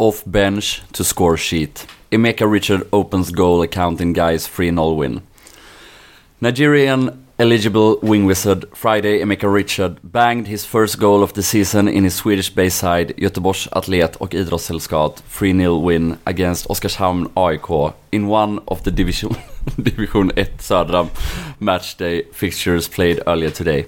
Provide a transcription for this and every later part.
off bench to score sheet. Emeka Richard opens goal accounting guys 3-0 win. Nigerian eligible wing wizard Friday Emeka Richard banged his first goal of the season in his Swedish Bayside Göteborgs Atlet och Idrottssällskap 3-0 win against Oskarshamn AIK in one of the division, division 1 södra matchday fixtures played earlier today.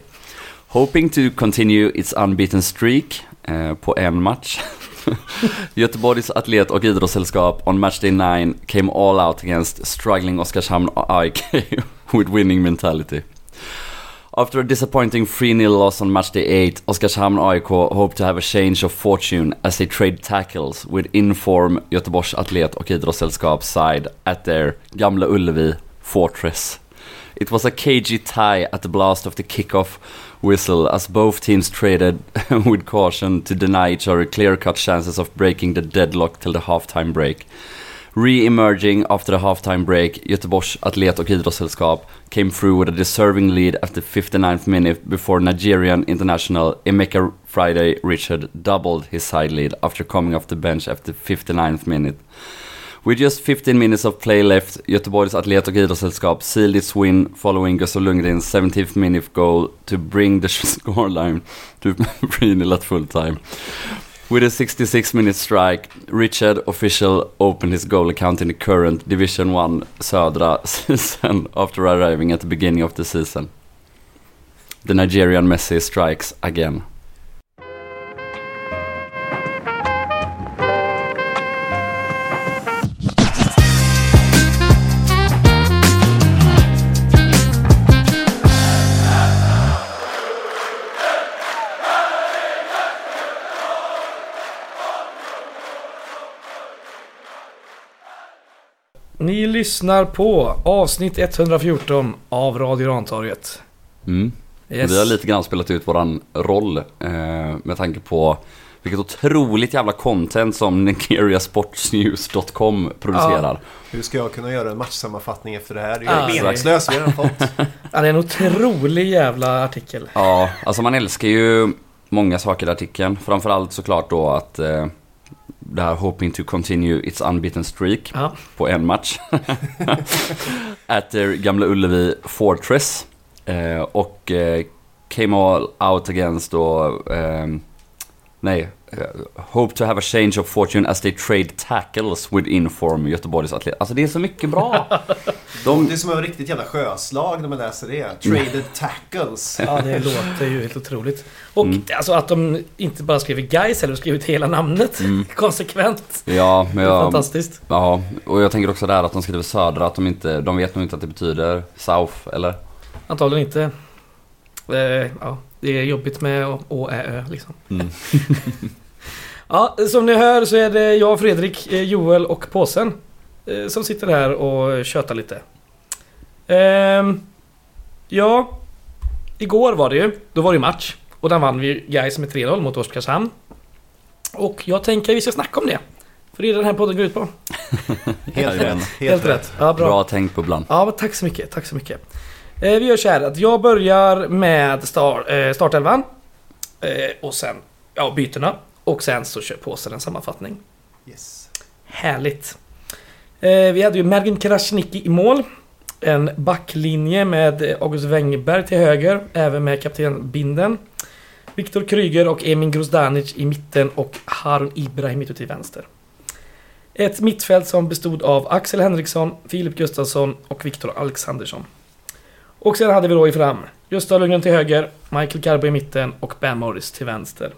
Hoping to continue its unbeaten streak eh, på en match Göteborgs Atlet och Idrottssällskap on matchday 9 came all out against struggling Oskarshamn AIK with winning mentality. After a disappointing 3-0 loss on matchday 8, Oskarshamn AIK hope to have a change of fortune as they trade tackles with inform Göteborgs Atlet och Idrottssällskap side at their Gamla Ullevi fortress. It was a cagey tie at the blast of the kickoff whistle as both teams traded with caution to deny each other clear-cut chances of breaking the deadlock till the halftime break. Re-emerging after the halftime break, Göteborgs Atlet och Idrottssällskap came through with a deserving lead at the 59th minute before Nigerian international Emeka Friday Richard doubled his side lead after coming off the bench after 59th minute. With just 15 minutes of play left, Göteborgs Atlet och Idrottssällskap sealed its win following Gustav Lundgrens 17th minute goal to bring the scoreline to 3-0 at full time. With a 66 minute strike, Richard official opened his goal account in the current Division 1 Södra season after arriving at the beginning of the season. The Nigerian Messi strikes again. Lyssnar på avsnitt 114 av Radio Rantorget. Mm. Yes. Vi har lite grann spelat ut våran roll eh, med tanke på vilket otroligt jävla content som nigeriasportsnews.com producerar. Hur ska jag kunna göra en matchsammanfattning efter det här? Ja, Jag är meningslös, vi har fått. Ja, det är en otrolig jävla artikel. Ja, alltså man älskar ju många saker i artikeln. Framförallt såklart då att eh, det här hoping to continue its unbeaten streak Ja. på en match. At their Gamla Ullevi Fortress. Eh, och eh, came all out against då, eh, nej, eh, hope to have a change of fortune as they trade tackles with inform Göteborgs Atlet. Alltså det är så mycket bra. De, Det är som ett riktigt jävla sjöslag när man läser det. Traded tackles. Ja, det låter ju helt otroligt. Och Mm. alltså att de inte bara skriver guys eller skrivit hela namnet Mm. konsekvent. ja, men jag, fantastiskt. Ja, och jag tänker också där att de skriver södra, att de inte, de vet nog inte att det betyder South, eller? Antagligen inte. Eh, ja, det är jobbigt med å ä, ö liksom. Mm. Ja, som ni hör så är det jag, Fredrik, eh, Joel och Påsen eh, som sitter här och tjötar lite. Ehm, ja, igår var det ju. Då var det match. Och den vann vi Gais med 3-0 mot Oskarshamn. Och jag tänker att vi ska snacka om det. För det är den här podden går ut på. Helt rätt. Helt, rätt. Ja, bra. Bra tänkt på bland. Ja, tack så mycket. Tack så mycket. Eh, vi gör så här att jag börjar med star, eh, startelvan. Eh, och sen ja, bytena. Och sen så kör påsen en sammanfattning. Yes. Härligt. Eh, vi hade ju Mergin Krasniqi i mål. En backlinje med August Wengberg till höger, även med kapten Binden. Viktor Kryger och Emin Grozdanic i mitten och Harun Ibrahim till vänster. Ett mittfält som bestod av Axel Henriksson, Filip Gustafsson och Viktor Alexandersson. Och sen hade vi då i fram Gustav Lundgren till höger, Michael Garbo i mitten och Ben Morris till vänster.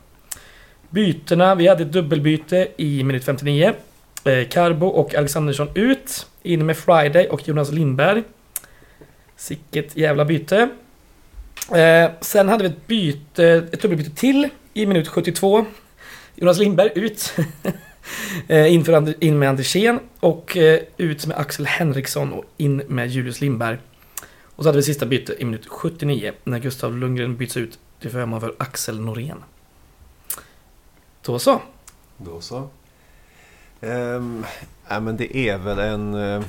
Bytena, vi hade ett dubbelbyte i minut 59. Eh, Carbo och Alexandersson ut. In med Friday och Jonas Lindberg. Sicket jävla byte. Eh, sen hade vi ett byte, ett dubbelbyte till i minut 72. Jonas Lindberg ut. eh, in, för And- in med Andersén och eh, ut med Axel Henriksson och in med Julius Lindberg. Och så hade vi sista byte i minut 79 när Gustav Lundgren byts ut till förmån för Axel Norén. Då så. Då så. Ehm, äh, men det är väl en eh,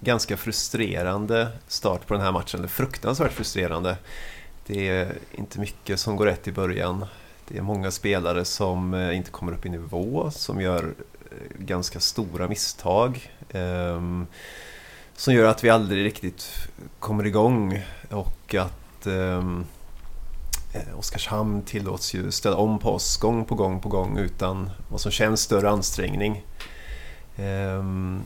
ganska frustrerande start på den här matchen. Fruktansvärt frustrerande. Det är inte mycket som går rätt i början. Det är många spelare som eh, inte kommer upp i nivå, som gör eh, ganska stora misstag. Ehm, som gör att vi aldrig riktigt kommer igång och att ehm, Eh, Oskarshamn tillåts ju ställa om på oss gång på gång på gång utan vad som känns större ansträngning. Ehm,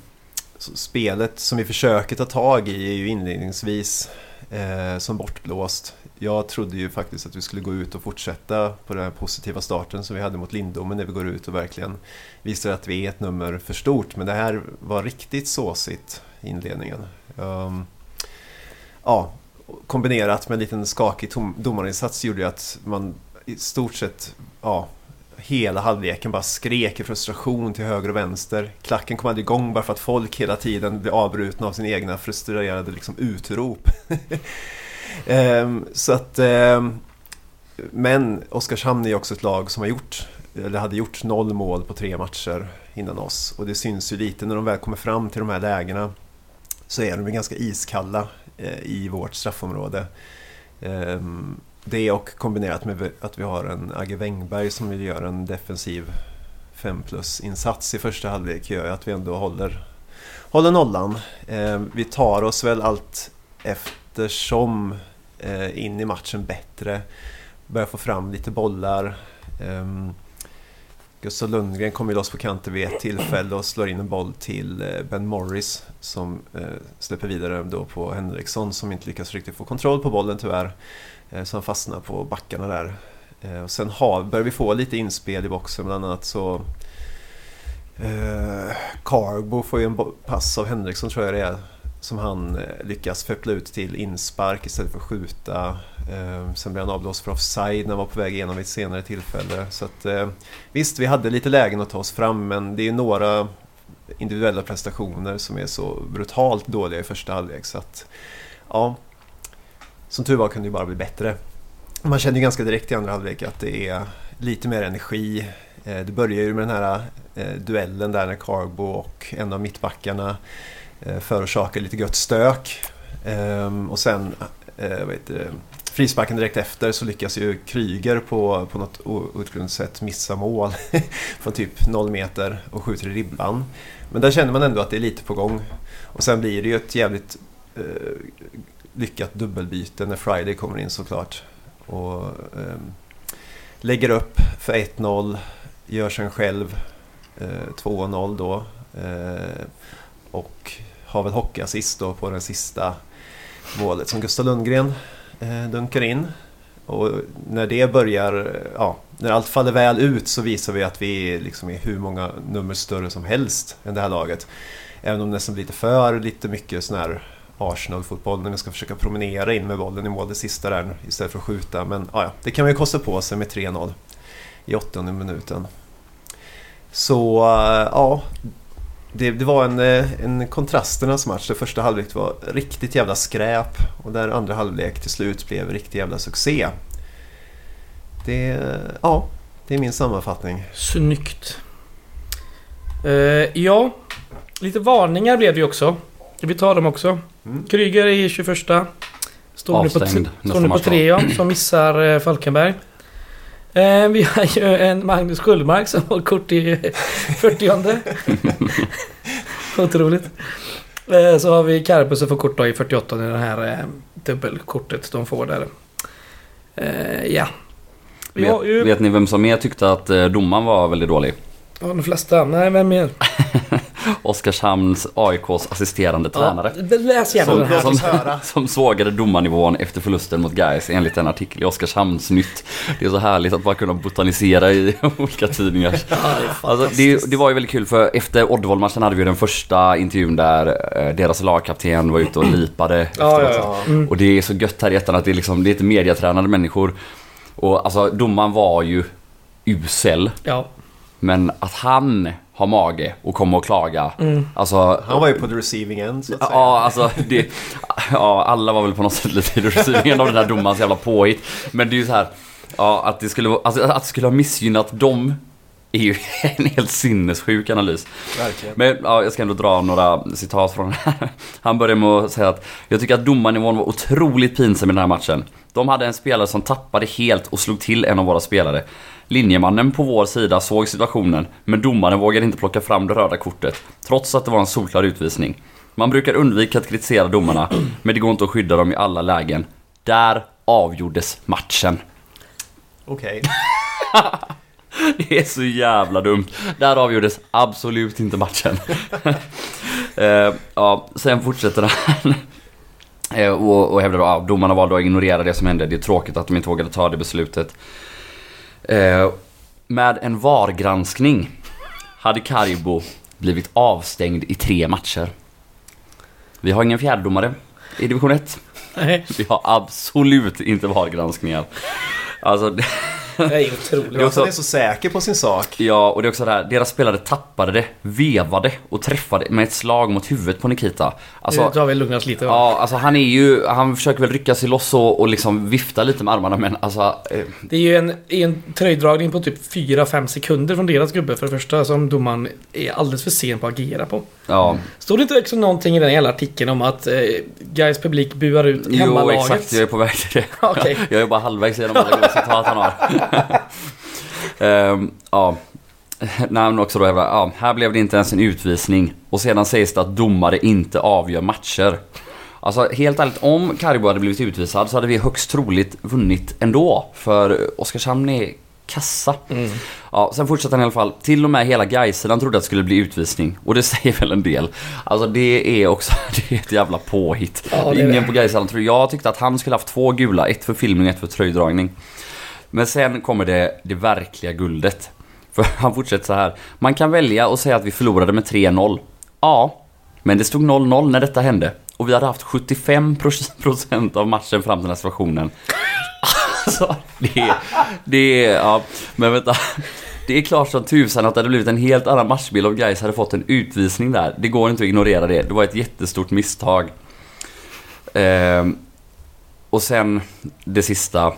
så spelet som vi försöker ta tag i är ju inledningsvis eh, som bortblåst. Jag trodde ju faktiskt att vi skulle gå ut och fortsätta på den här positiva starten som vi hade mot Lindomen när vi går ut och verkligen visar att vi är ett nummer för stort. Men det här var riktigt såsigt i inledningen. Ehm, ja, kombinerat med en liten skakig tom- domarinsats gjorde ju att man i stort sett ja, hela halvleken bara skrek i frustration till höger och vänster. Klacken kom aldrig igång bara för att folk hela tiden blev avbrutna av sina egna frustrerade liksom, utrop. Ehm, så att... ehm, men Oskarshamn är ju också ett lag som har gjort, eller hade gjort noll mål på tre matcher innan oss. Och det syns ju lite när de väl kommer fram till de här lägena så är de ganska iskalla eh, i vårt straffområde. Ehm, det och kombinerat med att vi har en Agge Wengberg som vill göra en defensiv 5 plus-insats i första halvlek gör ju att vi ändå håller, håller nollan. Ehm, vi tar oss väl allt eftersom eh, in i matchen bättre. Börjar få fram lite bollar. Ehm, Gustav Lundgren kommer loss på kanten vid ett tillfälle och slår in en boll till eh, Ben Morris som eh, släpper vidare då på Henriksson som inte lyckas riktigt få kontroll på bollen tyvärr. Eh, så han fastnar på backarna där. Och sen har, börjar vi få lite inspel i boxen bland annat så eh, Carbo får ju en pass av Henriksson tror jag det är som han lyckas feppla ut till inspark istället för att skjuta. Eh, sen blev han avblåst för offside när han var på väg igenom vid ett senare tillfälle. Så att, eh, visst, vi hade lite lägen att ta oss fram men det är några individuella prestationer som är så brutalt dåliga i första halvlek. Så att, ja, som tur var kunde det bara bli bättre. Man kände ju ganska direkt i andra halvlek att det är lite mer energi. Eh, Det börjar ju med den här eh, duellen där när Carbo och en av mittbackarna eh, förorsakar lite gött stök. Ehm, och sen eh, vad heter det, frisparken direkt efter så lyckas ju Kryger på, på något outgrundligt sätt missa mål från typ 0 meter och skjuter i ribban. Men där känner man ändå att det är lite på gång. Och sen blir det ju ett jävligt eh, lyckat dubbelbyte när Friday kommer in såklart. Och eh, lägger upp för 1-0, gör sen själv eh, 2-0 då. Eh, och har väl hockeyassist då på det sista målet som Gustav Lundgren Eh, dunkar in. Och när det börjar, eh, ja, när allt faller väl ut så visar vi att vi liksom är hur många nummer större som helst än det här laget. Även om det nästan blir lite för lite mycket sån här Arsenal-fotboll när vi ska försöka promenera in med bollen i mål det sista där istället för att skjuta. Men ja, ja, det kan man ju kosta på sig med 3-0 i åttonde minuten. Så eh, ja, det, det var en, eh, en kontrasternas match. Det första halvlek var riktigt jävla skräp och där andra halvlek till slut blev riktigt jävla succé. Det, ja, det är min sammanfattning. Snyggt. Eh, ja, lite varningar blev det ju också. Vi tar dem också. Mm. Kryger i 21. Står nu på, står nu på tre ja, som missar eh, Falkenberg. Eh, vi har ju en Magnus Sköldmark som har kort i 40 Otroligt. Eh, så har vi Karpus som får kort då i 48 i det här eh, dubbelkortet de får där. Eh, ja. Vet, ju... vet ni vem som mer tyckte att eh, domaren var väldigt dålig? Ja, de flesta. Nej, vem mer? Oskarshamns AIKs assisterande tränare. Ja, läs gärna Som, den här. som, höra. som sågade domarnivån efter förlusten mot Gais enligt en artikel i Oskarshamns nytt. Det är så härligt att bara kunna botanisera i olika tidningar. Ja, det Alltså, det, det var ju väldigt kul för efter Oddevall-matchen hade vi ju den första intervjun där eh, deras lagkapten var ute och lipade Ja, efteråt. ja, ja. Mm. Och det är så gött här i ettan att det är, liksom, det är inte mediatränade människor. Och alltså domaren var ju usel. ja. Men att han har mage och kommer och klaga. Mm. Alltså, Han var ju på the receiving end så att säga. Ja, alltså det, ja, alla var väl på något sätt lite i receivingen av den här domarens jävla påhitt. Men det är ju så här, ja, att det skulle, vara- alltså, att det skulle ha missgynnat dem är ju en helt sinnessjuk analys. Verkligen. Men ja, jag ska ändå dra några citat från den här. Han börjar med att säga att jag tycker att domarnivån var otroligt pinsam i den här matchen. De hade en spelare som tappade helt och slog till en av våra spelare. Linjemannen på vår sida såg situationen, men domaren vågade inte plocka fram det röda kortet, trots att det var en solklar utvisning. Man brukar undvika att kritisera domarna, men det går inte att skydda dem i alla lägen. Där avgjordes matchen. Okej. Det är så jävla dumt. Där avgjordes absolut inte matchen. Eh, ja, sen fortsätter han. Eh, och, och hävdar då att domarna valde att ignorera det som hände. Det är tråkigt att de inte vågade ta det beslutet. Eh, med en VAR-granskning hade Karibo blivit avstängd i tre matcher. Vi har ingen fjärdedomare i division 1. Nej, Vi har absolut inte VAR-granskningar. Alltså, det- det är otroligt. Det också- Han är så säker på sin sak. Ja, och det är också det här, deras spelare tappade det, vevade och träffade med ett slag mot huvudet på Nikita. Alltså, nu har vi lugnat lite va? ja, alltså han är ju, han försöker väl rycka sig loss och, och liksom vifta lite med armarna men alltså... Eh, Det är ju en, en tröjdragning på typ 4-5 sekunder från deras gubbe för det första som domaren är alldeles för sen på att agera på. ja. Stod det inte också någonting i den hela artikeln om att eh, Gais publik buar ut Jo, hemmalaget? exakt, jag är på väg till det. Okej. Jag är bara halvvägs genom alla citat han har. Ehm, ja. Nej men också då, ja, här blev det inte ens en utvisning. Och sedan sägs det att domare inte avgör matcher. Alltså helt ärligt, om Karibo hade blivit utvisad så hade vi högst troligt vunnit ändå. För Oskarshamn är kassa. Mm. Ja, sen fortsätter han i alla fall. Till och med hela Gaiseland trodde att det skulle bli utvisning. Och det säger väl en del. Alltså det är också det är ett jävla påhitt. Ja, Ingen det. på Gaiseland tror Jag tyckte att han skulle haft två gula. Ett för filmning och ett för tröjdragning. Men sen kommer det, det verkliga guldet. För han fortsätter så här. Man kan välja och säga att vi förlorade med 3-0. Ja, men det stod 0-0 när detta hände. Och vi hade haft 75% av matchen fram till den här situationen. Alltså, det är... Det är... Ja, men vänta. Det är klart som tusan att det hade blivit en helt annan matchbild om Gais hade fått en utvisning där. Det går inte att ignorera det. Det var ett jättestort misstag. Eh, och sen det sista.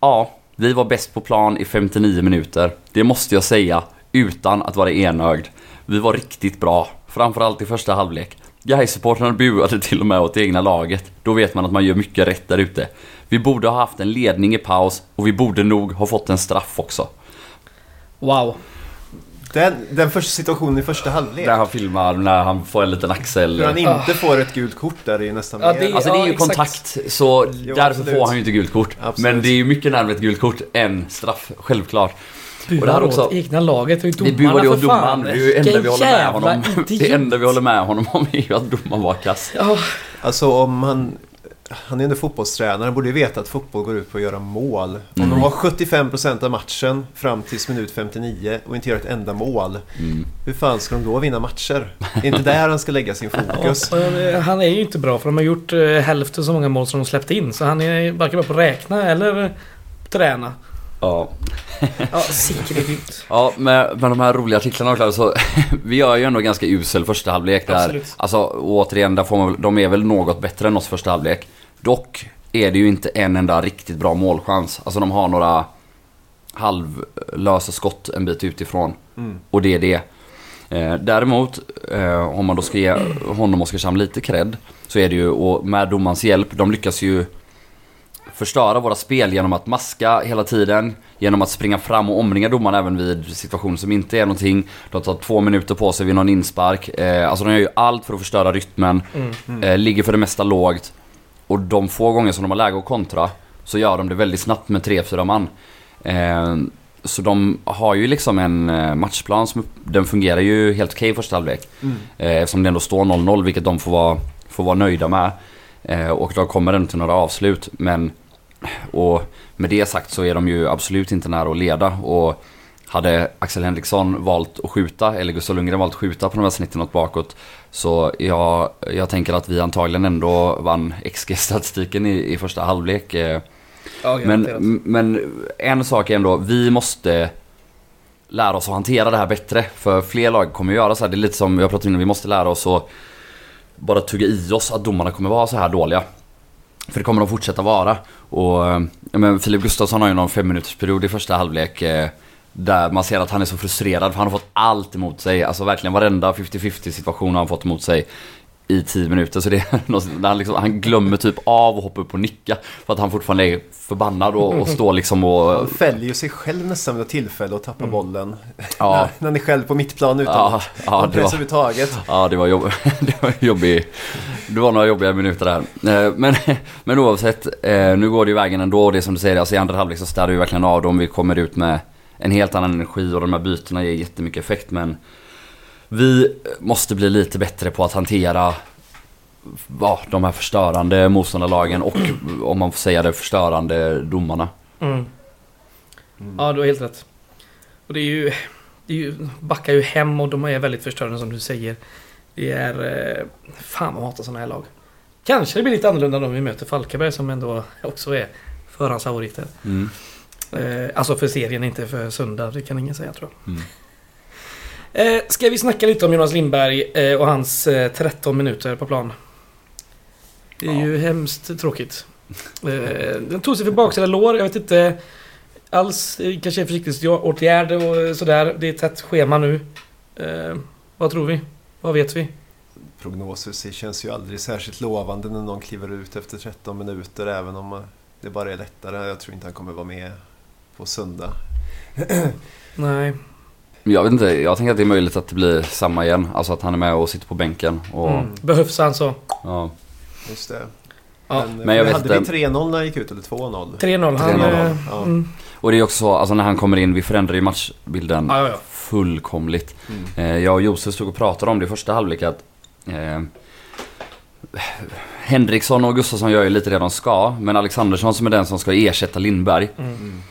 Ja, vi var bäst på plan i 59 minuter. Det måste jag säga utan att vara enögd. Vi var riktigt bra, framförallt i första halvlek. Gais-supportrarna buade till och med åt det egna laget. Då vet man att man gör mycket rätt där ute. Vi borde ha haft en ledning i paus och vi borde nog ha fått en straff också. Wow. Den, den första situationen i första halvlek. Där han filmar när han får en liten axel. Hur han inte får ett gult kort där är nästan Ja, det- Alltså det är ju kontakt, så Jo, därför absolut. får han ju inte gult kort. Absolut. Men det är ju mycket närmare ett gult kort än straff, självklart. Buar det här åt också- egna laget och Vi domarna buade ju för åt domaren, fan. det är ju det enda vi håller med honom Det enda vi håller med honom om är ju att domaren var kass. Ja, Alltså om han... Han är ändå fotbollstränare, han borde ju veta att fotboll går ut på att göra mål. Om Mm. de har 75% av matchen fram tills minut 59 och inte gör ett enda mål. Mm. Hur fan ska de då vinna matcher? Det är inte där han ska lägga sin fokus. eh, han är ju inte bra för de har gjort eh, hälften så många mål som de släppte in. Så han är varken bra på att räkna eller träna. Ja. Ja, idiot. Ja, med, med de här roliga artiklarna och klart, så vi gör ju ändå ganska usel första halvlek där. Absolut. Alltså återigen, där får man, de är väl något bättre än oss första halvlek. Dock är det ju inte en enda riktigt bra målchans. Alltså de har några halvlösa skott en bit utifrån. Mm. Och det är det. Eh, däremot, eh, om man då ska ge honom och Oskarshamn lite cred, så är det ju, och med domarens hjälp, de lyckas ju förstöra våra spel genom att maska hela tiden, genom att springa fram och omringa domaren även vid situationer som inte är någonting. De tar två minuter på sig vid någon inspark. Eh, alltså de gör ju allt för att förstöra rytmen, Mm. eh, ligger för det mesta lågt. Och de få gånger som de har läge att kontra så gör de det väldigt snabbt med 3-4 man. Eh, så de har ju liksom en eh, matchplan som den fungerar ju helt okej i första halvlek. Mm. Eh, eftersom det ändå står 0-0 vilket de får vara, får vara nöjda med. Eh, och då kommer den till några avslut. Men och med det sagt så är de ju absolut inte nära att leda. Och hade Axel Henriksson valt att skjuta, eller Gustav Lundgren valt att skjuta på de här snitten åt bakåt. Så jag, jag tänker att vi antagligen ändå vann XG-statistiken i, i första halvlek. Eh, Ja, men, men en sak är ändå, vi måste lära oss att hantera det här bättre. För fler lag kommer göra så här. Det är lite som jag pratade innan, vi måste lära oss att bara tugga i oss att domarna kommer vara så här dåliga. För det kommer de fortsätta vara. Och ja, men Filip Gustafsson har ju någon fem minuters period i första halvlek. eh, Där man ser att han är så frustrerad för han har fått allt emot sig. Alltså verkligen varenda 50-50 situation har han fått emot sig i 10 minuter. Så det är något, han, liksom, han glömmer typ av att hoppa upp och nicka. För att han fortfarande är förbannad och, och står liksom och... Han fäller ju sig själv nästan vid tillfälle och tappar bollen. Ja. när, han är själv på mittplan utan Ja, ja, press var- överhuvudtaget. Ja, det var, jobb... det var jobbig... Det var några jobbiga minuter där. Eh, Men, men oavsett, eh, nu går det ju vägen ändå. Och det är som du säger, alltså i andra halvlek så städar vi verkligen av dem. Vi kommer ut med en helt annan energi och de här bytena ger jättemycket effekt. Men vi måste bli lite bättre på att hantera ja, de här förstörande motståndarlagen och om man får säga det, förstörande domarna. Mm. Ja, du har helt rätt. Och det är ju... Det är ju backar ju hem och de är väldigt förstörande som du säger. Det är... eh, Fan vad jag hatar sådana här lag. Kanske det blir lite annorlunda om vi möter Falkenberg som ändå också är förhandsfavoriter. Mm. Eh, alltså för serien, inte för söndag. Det kan ingen säga tror jag. Mm. Eh, ska vi snacka lite om Jonas Lindberg eh, och hans eh, 13 minuter på plan? Det är ju hemskt tråkigt. Eh, den tog sig för baksida lår. Jag vet inte alls. Det kanske är försiktighetsåtgärd och sådär. Det är tätt schema nu. Eh, vad tror vi? Vad vet vi? Prognoser känns ju aldrig särskilt lovande när någon kliver ut efter 13 minuter även om eh, det bara är lättare. Jag tror inte han kommer vara med på söndag. Nej. Jag vet inte, jag tänker att det är möjligt att det blir samma igen. Alltså att han är med och sitter på bänken. Och, Mm. Behövs han så? ja. Just det. Ja. Men, Men jag vet hade inte. vi 3-0 när han gick ut eller 2-0? 3-0. Han... 3-0, eh, ja. mm. Och det är också så, alltså när han kommer in, vi förändrar ju matchbilden Ja, ja, ja. fullkomligt. Mm. Eh, jag och Josef stod och pratade om det i första halvlek att eh, Henriksson och Gustafsson gör ju lite det de ska, men Alexandersson som är den som ska ersätta Lindberg. Mm.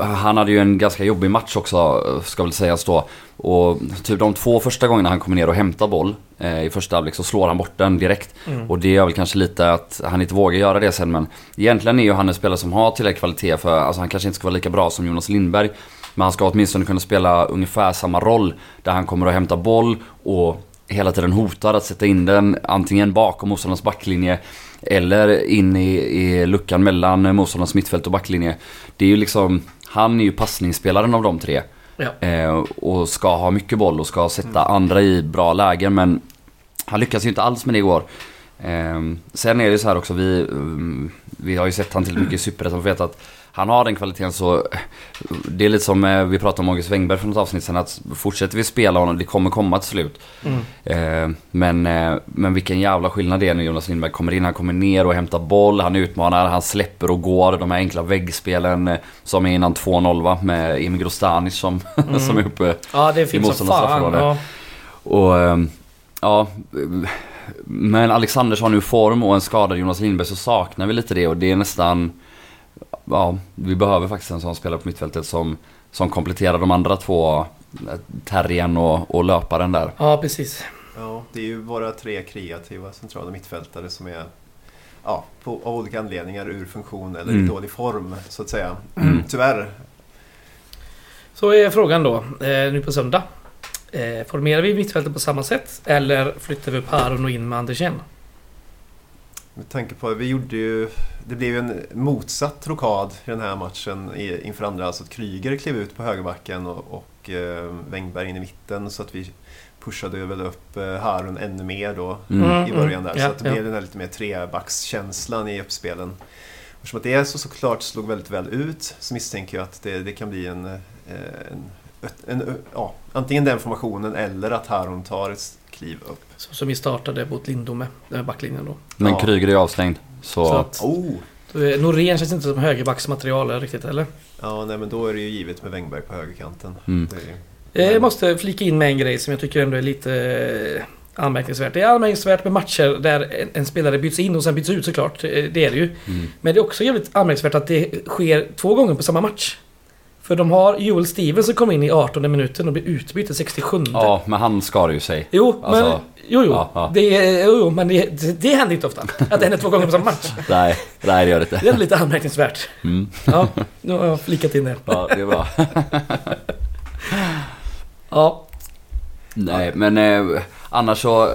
Han hade ju en ganska jobbig match också, ska väl sägas då. Och typ de två första gångerna han kommer ner och hämtar boll eh, i första halvlek så slår han bort den direkt. Mm. Och det gör väl kanske lite att han inte vågar göra det sen men egentligen är ju han en spelare som har tillräcklig kvalitet för, alltså han kanske inte ska vara lika bra som Jonas Lindberg. Men han ska åtminstone kunna spela ungefär samma roll där han kommer att hämta boll och hela tiden hotar att sätta in den antingen bakom motståndarens backlinje eller in i, i luckan mellan motståndarens mittfält och backlinje. Det är ju liksom, han är ju passningsspelaren av de tre. Ja. Eh, och ska ha mycket boll och ska sätta andra i bra lägen men han lyckas ju inte alls med det igår. Eh, sen är det så här också, vi, mm, vi har ju sett han till mycket i Superettan och vet att han har den kvaliteten så det är lite som eh, vi pratade om August Wengberg för något avsnitt sen att fortsätter vi spela honom, det kommer komma till slut. Mm. Eh, men, eh, men vilken jävla skillnad det är när Jonas Lindberg kommer in. Han kommer ner och hämtar boll, han utmanar, han släpper och går. De här enkla väggspelen eh, som är innan 2-0 va, med Emil Grostanic som, som är uppe. Ja, det som motståndarnas straffområde. Ja. Och ehm, ja, men Alexanders har nu form och en skadad Jonas Lindberg så saknar vi lite det och det är nästan... Ja, vi behöver faktiskt en sån spelare på mittfältet som, som kompletterar de andra två, eh, terriern och, och löparen där. ja, precis. Ja, det är ju våra tre kreativa centrala mittfältare som är ja, på, av olika anledningar ur funktion eller Mm. i dålig form så att säga. Mm. Tyvärr. Så är frågan då, eh, nu på söndag. Eh, formerar vi mittfältet på samma sätt eller flyttar vi upp Haron och in med Andersen? Med tanke på vi gjorde ju... Det blev ju en motsatt rokad i den här matchen inför andra. Alltså att Kryger klev ut på högerbacken och, och eh, Wängberg in i mitten så att vi pushade väl upp eh, Harun ännu mer då Mm. Mm. i början där. ja, så att det ja. blev den här lite mer trebackskänslan i uppspelen. Eftersom att det så såklart slog väldigt väl ut så misstänker jag att det, det kan bli en, eh, en, en, ja, antingen den formationen eller att Harun tar ett kliv upp. Så som vi startade mot Lindome, den här backlinjen då. Men Ja. Kryger är avstängd. Så, Så att, Oh! eh, Norén känns inte som högerbacksmaterial riktigt, eller? Ja, nej men då är det ju givet med Wängberg på högerkanten. Mm. Det är Eh, Jag måste flika in med en grej som jag tycker ändå är lite eh, anmärkningsvärt. Det är anmärkningsvärt med matcher där en, en spelare byts in och sen byts ut såklart. Det är det ju. mm. Men det är också jävligt anmärkningsvärt att det sker två gånger på samma match. För de har Joel Stevens som kommer in i 18 minuten och blir utbytt i 67. Ja, men han skar ju sig. Jo, Alltså, men, jo, jo. ja, ja. Det, är- jo, men det, det, det händer inte ofta. Att det händer två gånger på samma match. Nej, nej det gör det Det inte. är lite anmärkningsvärt. Mm. Ja, nu har jag flikat in det. Ja, det är bra. Ja, Nej, men eh, annars så...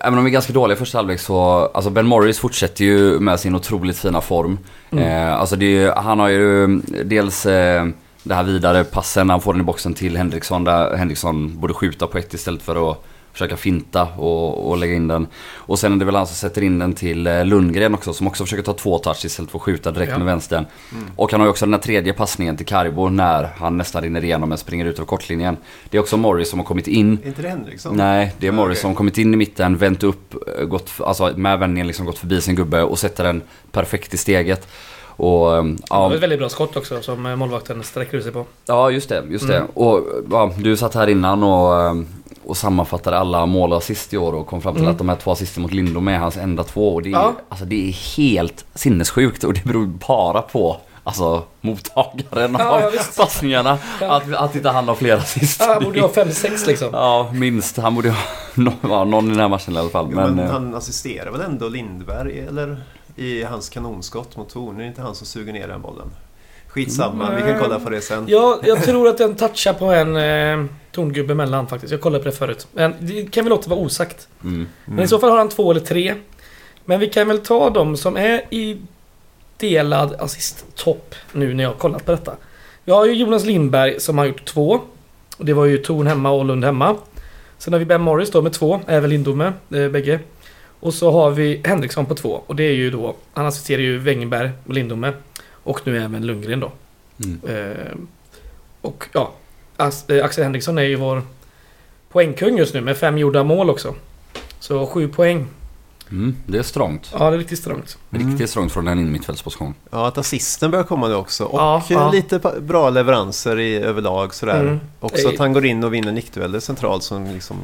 Även om vi är ganska dåliga i första halvlek så... Alltså Ben Morris fortsätter ju med sin otroligt fina form. Mm. Eh, alltså ju- han har ju dels... Eh, det här vidare passen, han får den i boxen till Henriksson där Henriksson borde skjuta på ett istället för att försöka finta och, och lägga in den. Och sen är det väl han som sätter in den till eh, Lundgren också som också försöker ta två touch istället för att skjuta direkt Ja. med vänstern. Och han har ju också den här tredje passningen till Carbo när han nästan rinner igenom men springer ut över kortlinjen. Det är också Morris som har kommit in. Är inte det Henriksson? Nej, det är Ja, Morris okej. som har kommit in i mitten, vänt upp, eh, gått, alltså med vändningen liksom gått förbi sin gubbe och sätter den perfekt i steget. Och ehm, Det var ja, ett väldigt bra skott också som eh, målvakten sträcker ut sig på. ja just det, just det. Mm. Och ja, du satt här innan och, och sammanfattade alla mål och assist i år och kom fram till Mm. att de här två assisten mot Lindom är hans enda två. Och det är, Ja. alltså, det är helt sinnessjukt och det beror bara på Alltså mottagaren Ja, ja, av visst. passningarna. Ja. Att, att inte han har fler assist. Ja, han borde ju ha 5-6 liksom. Ja, minst. Han borde ha någon, ja, någon i den här matchen i alla fall. Jo, men, men eh, han assisterar väl ändå Lindberg eller i hans kanonskott mot Torn? Är det inte han som suger ner den bollen? Skitsamma, vi kan kolla på det sen. Ja, jag tror att den touchar på en eh, tongubbe emellan faktiskt. Jag kollade på det förut. Men det kan vi låta vara osagt. mm. Men i så fall har han två eller tre. Men vi kan väl ta de som är i delad assist-topp nu när jag har kollat på detta. Vi har ju Jonas Lindberg som har gjort två. Och det var ju Torn hemma och Lund hemma. Sen har vi Ben Morris då med två, även Lindome, eh, bägge. Och så har vi Henriksson på två. Och det är ju då, han assisterar ju Wengenberg och Lindome. Och nu även Lundgren då. Mm. Eh, och ja, eh, Axel Henriksson är ju vår poängkung just nu med fem gjorda mål också. Så sju poäng. Mm, det är strångt. Ja, det är riktigt strångt. Mm. Riktigt strångt från en innermittfältsposition. Ja, att assisten börjar komma nu också. Och Ja, ja. lite bra leveranser i överlag sådär. Mm. Också att Eh. han går in och vinner nickdueller centralt som liksom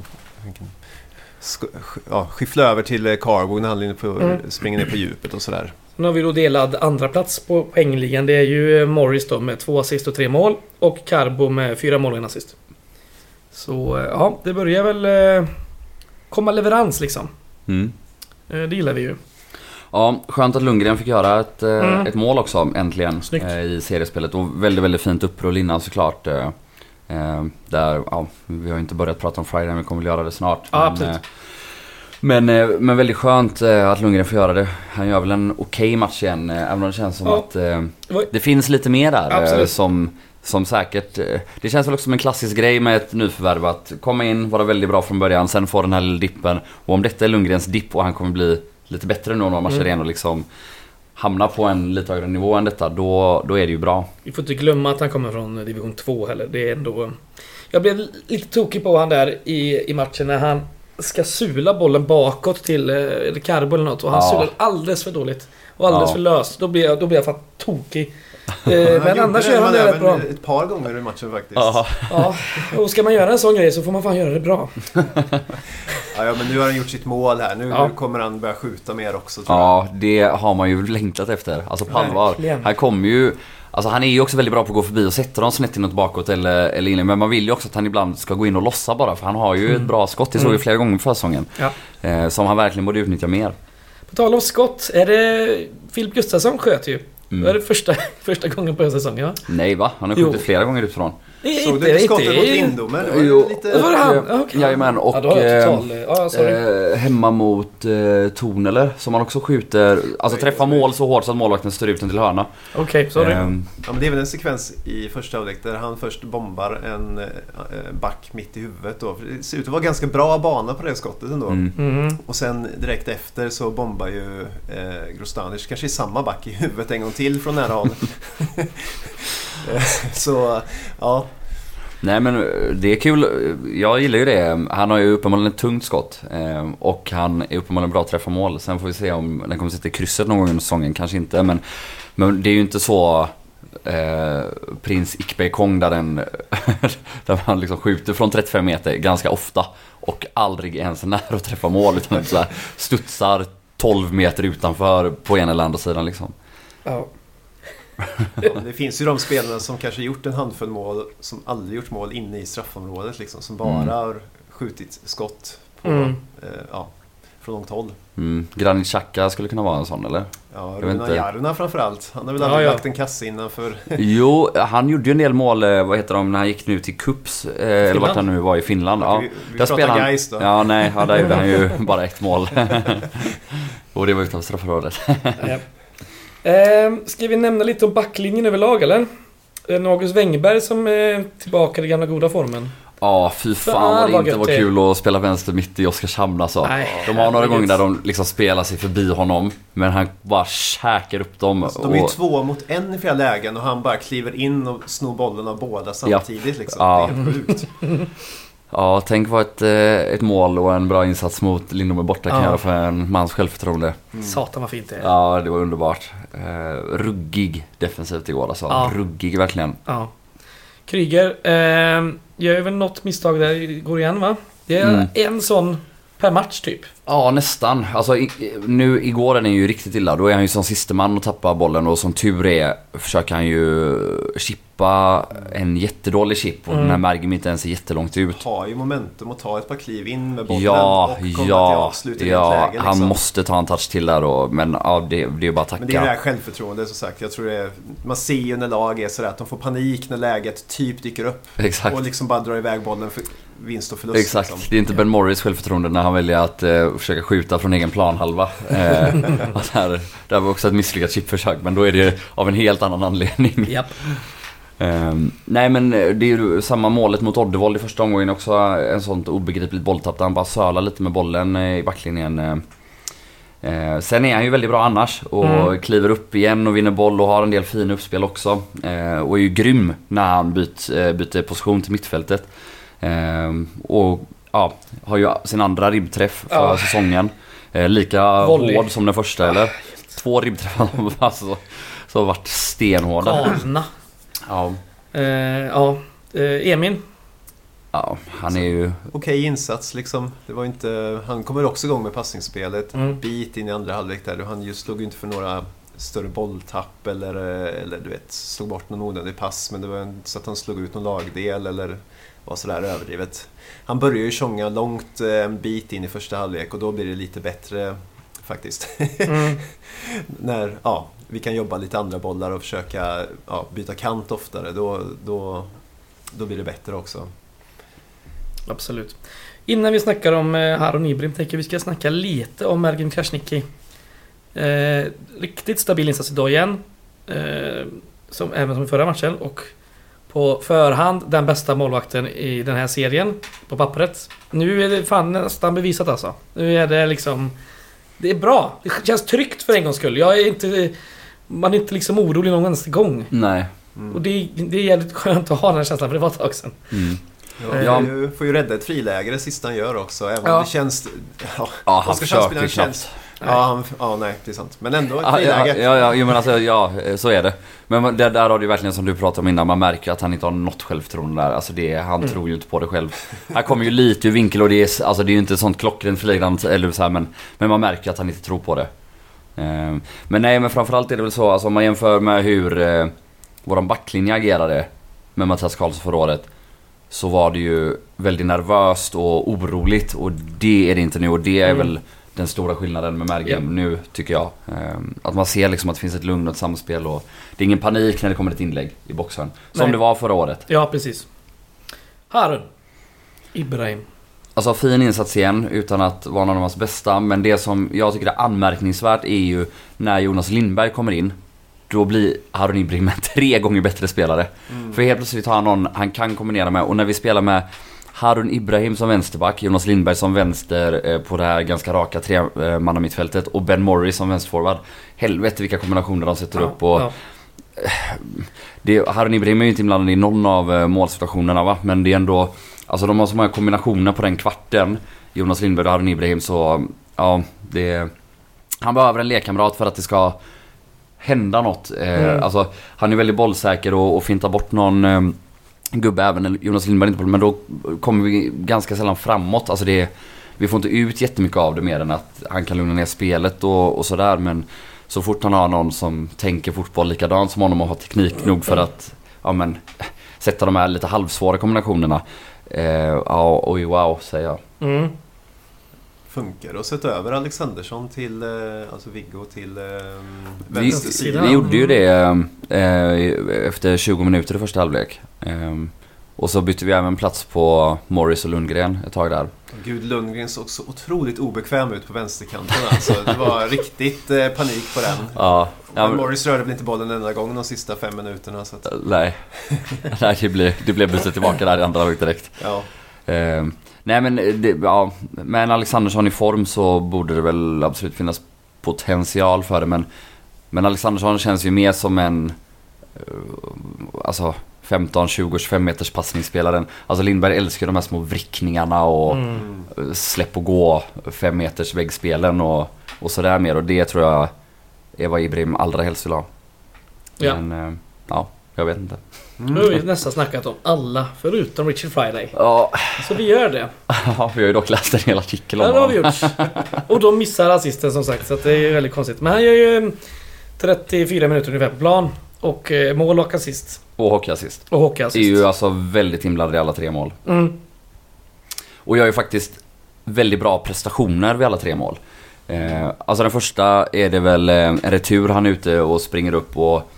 ja, skyffla över till Carbo när han på, Mm. springer ner på djupet och sådär. Sen har vi då delad andra plats på poängligan. Det är ju eh, Morris då med två assist och tre mål. Och Carbo med fyra mål och en assist. Så eh, ja, det börjar väl eh, komma leverans liksom. Mm. Det gillar vi ju. Ja, skönt att Lundgren fick göra ett, Mm. ett mål också äntligen Snyggt. i seriespelet. Och väldigt, väldigt fint upprull innan såklart. Där, ja, vi har ju inte börjat prata om Friday, men vi kommer väl göra det snart. Ja, men, absolut. Men, eh, men väldigt skönt eh, att Lundgren får göra det. Han gör väl en okej match igen, eh, även om det känns som Ja. att Det finns lite mer där. Absolut. Som, som säkert... Det känns väl också som en klassisk grej med ett nyförvärv att komma in, vara väldigt bra från början, sen få den här lilla dippen. Och om detta är Lundgrens dipp och han kommer bli lite bättre nu några matcher Mm. igen och liksom hamna på en lite högre nivå än detta, då, då är det ju bra. Vi får inte glömma att han kommer från division 2 heller. Det är ändå... Jag blev lite tokig på han där i, i matchen när han ska sula bollen bakåt till eh, Carbo eller något och han Ja. sular alldeles för dåligt. Och alldeles Ja. för löst. Då blir jag, då blir jag fan tokig. Eh, Han men gjorde annars gör han det rätt bra. Ett par gånger i matchen faktiskt. Ja. Ja, och ska man göra en sån grej så får man fan göra det bra. Ja, men nu har han gjort sitt mål här. Nu, Ja. nu kommer han börja skjuta mer också tror jag. ja, det har man ju längtat efter. Alltså på allvar. Han kommer ju... Alltså han är ju också väldigt bra på att gå förbi och sätta dem snett inåt bakåt eller, eller inne. Men man vill ju också att han ibland ska gå in och lossa bara för han har ju ett bra skott. Det såg vi Mm. flera gånger på försäsongen. Ja. Eh, som han verkligen borde utnyttja mer. På tal om skott, är det Filip Gustafsson sköt ju. Mm. Det är det första, första gången på säsongen va? Nej va? Han har Jo. skjutit flera gånger utifrån. Såg du inte skottet mot Lindome? Det var Jo. lite... Det var det han? Ja, okej. Jajamän och... Ja, eh, total... Ja, sorry. Eh, hemma mot eh, Torneler som han också skjuter, alltså Oj, träffar oj, oj. mål så hårt så att målvakten styr ut den till hörna. Okej, sorry. Ehm, Ja, men det är väl en sekvens i första halvlek där han först bombar en eh, back mitt i huvudet. Då. Det ser ut att vara ganska bra bana på det skottet ändå. mm. Mhm. Och sen direkt efter så bombar ju eh, Grostanic kanske i samma back i huvudet en gång till från nära håll. Så ja, Nej men eh, det är kul, jag gillar ju det. Han har ju uppenbarligen ett tungt skott. eh, Och han är uppenbarligen bra att träffa mål. Sen får vi se om den kommer sitta i krysset någon gång under säsongen, kanske inte. Men, men det är ju inte så eh, Prins Ikbekong där den Där man liksom skjuter från 35 meter ganska ofta. Och aldrig ens nära att träffa mål. Utan så här studsar 12 meter utanför på ena eller andra sidan liksom. Ja. det finns ju de spelarna som kanske gjort en handfull mål som aldrig gjort mål inne i straffområdet liksom. Som bara Mm. har skjutit skott på, Mm. eh, ja, från långt håll. Mm. Granit Xhaka skulle kunna vara en sån eller? Ja, Runa. Jarna framförallt. Han har väl Ja, aldrig ja. lagt en kasse innanför. Jo, han gjorde ju en del mål, eh, vad heter de, när han gick nu till Cups, eh, eller vart han nu var i Finland. Ja, vi vi där pratar spelar han- Gais då. ja nej, ja, där gjorde han ju bara ett mål. Och det var utanför straffområdet. Ja. Ehm, ska vi nämna lite om backlinjen överlag eller? En August Wengberg som är tillbaka i den gamla goda formen. Ja, fy fan Fan, vad det inte var det är. kul att spela vänster mitt i Oskarshamn alltså. Nej, De har några gånger där de liksom spelar sig förbi honom. Men han bara käkar upp dem. Alltså, de är ju och- två mot en i flera lägen och han bara kliver in och snor bollen av båda samtidigt. Liksom. Ja. Det är sjukt. Ja, tänk vad ett, eh, ett mål och en bra insats mot Lindome borta kan Ja. göra för en mans självförtroende. Mm. Satan vad fint det är. Ja, det var underbart. Eh, ruggig defensivt igår alltså. Ja. Ruggig verkligen. Ja. Kryger eh, gör väl något misstag där, går igen va? Det är Mm. en sån per match typ. Ja, nästan. Alltså, i, nu igår är den ju riktigt illa. Då är han ju som siste man och tappar bollen och som tur är försöker han ju chippa en jättedålig chip och Mm. den här Mergim inte ens är jättelångt ut. Har ju momentum att ta ett par kliv in med bollen Ja, och komma till ja, avslut i ja. läge. Liksom. Han måste ta en touch till där och, men ja, det, det är ju bara att Men det är det här tacka. självförtroendet som sagt. Jag tror det är, man ser ju när lag är sådär att de får panik när läget typ dyker upp. Exakt. Och liksom bara drar iväg bollen för vinst och förlust. Exakt. Liksom. Det är inte Ben Morris självförtroende när han väljer att eh, försöka skjuta från egen planhalva. Eh, där, där var också ett misslyckat chipförsök men då är det av en helt annan anledning. Japp. Ehm, nej men eh, det är ju samma målet mot Oddevold i första omgången också. En sånt obegripligt bolltapp där han bara sölar lite med bollen i backlinjen. Eh, Eh, sen är han ju väldigt bra annars och Mm. kliver upp igen och vinner boll och har en del fina uppspel också. Eh, och är ju grym när han byt, eh, byter position till mittfältet. Eh, och ja, har ju sin andra ribbträff för Ja. säsongen. Eh, lika Volley. hård som den första eller? Två ribbträffar alltså, som varit stenhårda. Galna. Ja. Eh, ja. Eh, Emin. Ja, han är ju... Okej insats liksom. Det var inte, han kommer också igång med passningsspelet. Mm. Bit in i andra halvlek där. Han just slog ju inte för några större bolltapp eller, eller du vet, slog bort någon onödig pass. Men det var inte så att han slog ut någon lagdel eller var sådär överdrivet. Han börjar ju tjonga långt eh, en bit in i första halvlek och då blir det lite bättre faktiskt. Mm. När ja, vi kan jobba lite andra bollar och försöka ja, byta kant oftare. Då, då, då blir det bättre också. Absolut. Innan vi snackar om eh, Haron Ibrim tänker vi ska snacka lite om Mergim Krasniqi. Eh, riktigt stabil insats idag igen. Eh, som, även som i förra matchen. Och på förhand den bästa målvakten i den här serien. På pappret. Nu är det fan nästan bevisat alltså. Nu är det liksom... Det är bra. Det känns tryggt för en gångs skull. Jag är inte... Man är inte liksom orolig någon endaste gång. Nej. Mm. Och det, det är jävligt skönt att ha den här känslan för det var ett tag sedan. Mm. Ja, Ja. får, ju, får ju rädda ett friläge det sista han gör också. Även Ja. om det känns... Ja, Ja, han försöker känns... Ja, han, ja, nej, det är sant. Men ändå ett Ja, ja, friläge. ja, ja, jo, men alltså, ja, så är det. Men det, där har du verkligen som du pratade om innan, man märker att han inte har något självförtroende där. Alltså det, han tror ju inte på det själv. Han kommer ju lite ur vinkel och det är, alltså det är ju inte sånt klockrent flagrant eller så här, men, men man märker att han inte tror på det. Ehm, Men nej, men framförallt är det väl så, alltså om man jämför med hur eh, våran backlinje agerade med Mattias Karlsson förra året. Så var det ju väldigt nervöst och oroligt och det är det inte nu och det är Mm. väl den stora skillnaden med Mergim Ja. nu tycker jag. Ehm, Att man ser liksom att det finns ett lugn och ett samspel och det är ingen panik när det kommer ett inlägg i boxen. Som Nej. det var förra året. Ja, precis. Harun. Ibrahim. Alltså fin insats igen utan att vara någon av hans bästa. Men det som jag tycker är anmärkningsvärt är ju när Jonas Lindberg kommer in. Då blir Harun Ibrahim en tre gånger bättre spelare. Mm. För helt plötsligt har han någon han kan kombinera med. Och när vi spelar med Harun Ibrahim som vänsterback, Jonas Lindberg som vänster eh, på det här ganska raka tremannamittfältet och Ben Morris som vänsterforward. Helvete vilka kombinationer de sätter upp. Och ja. det, Harun Ibrahim är ju inte inblandad i någon av eh, målsituationerna va. Men det är ändå, alltså de har så många kombinationer på den kvarten. Jonas Lindberg och Harun Ibrahim så, ja det... Han behöver en lekkamrat för att det ska hända något. Eh, Mm. Alltså han är väldigt bollsäker och, och fintar bort någon eh, gubbe även Jonas Lindberg inte på men då kommer vi ganska sällan framåt. Alltså det, vi får inte ut jättemycket av det mer än att han kan lugna ner spelet och, och sådär men så fort han har någon som tänker fotboll likadant som honom och har teknik nog för att ja, men, sätta de här lite halvsvåra kombinationerna. Eh, ja, oj wow säger jag. Mm. Funkar det att sätta över Alexandersson till, eh, alltså Viggo till eh, Vi, vi gjorde ju det eh, efter 20 minuter i första halvlek. Eh, Och så bytte vi även plats på Morris och Lundgren ett tag där. Gud, Lundgren såg så otroligt obekväm ut på vänsterkanten. Alltså, det var riktigt eh, panik på den. Ja, ja Men men, Morris rörde väl inte bollen en enda gång de sista fem minuterna. Så att, nej. nej, det blev, det blev byte tillbaka där i andra halvlek direkt. ja. Eh, nej men det, ja, med en Alexandersson i form så borde det väl absolut finnas potential för det men Men Alexandersson känns ju mer som en eh, Alltså 15, 20, 25 meters passningsspelaren. Alltså Lindberg älskar de här små vrickningarna och Mm. släpp och gå 5 meters väggspelen och, och sådär mer och det tror jag är vad Ibrahim allra helst vill ha. Ja. Men eh, ja, jag vet inte. Nu har vi nästan snackat om alla förutom Richard Friday. Ja, Så vi gör det. vi har ju dock läst en hel artikel om Ja, det har vi honom. gjort. Och de missar assisten som sagt, så att det är väldigt konstigt. Men han gör ju eh, 34 minuter ungefär på plan. Och eh, mål och assist. Och hockeyassist. Och Är hockeyassist. ju alltså väldigt inblandad i alla tre mål. Mm. Och gör ju faktiskt väldigt bra prestationer vid alla tre mål. Eh, alltså den första är det väl eh, en retur, han är ute och springer upp och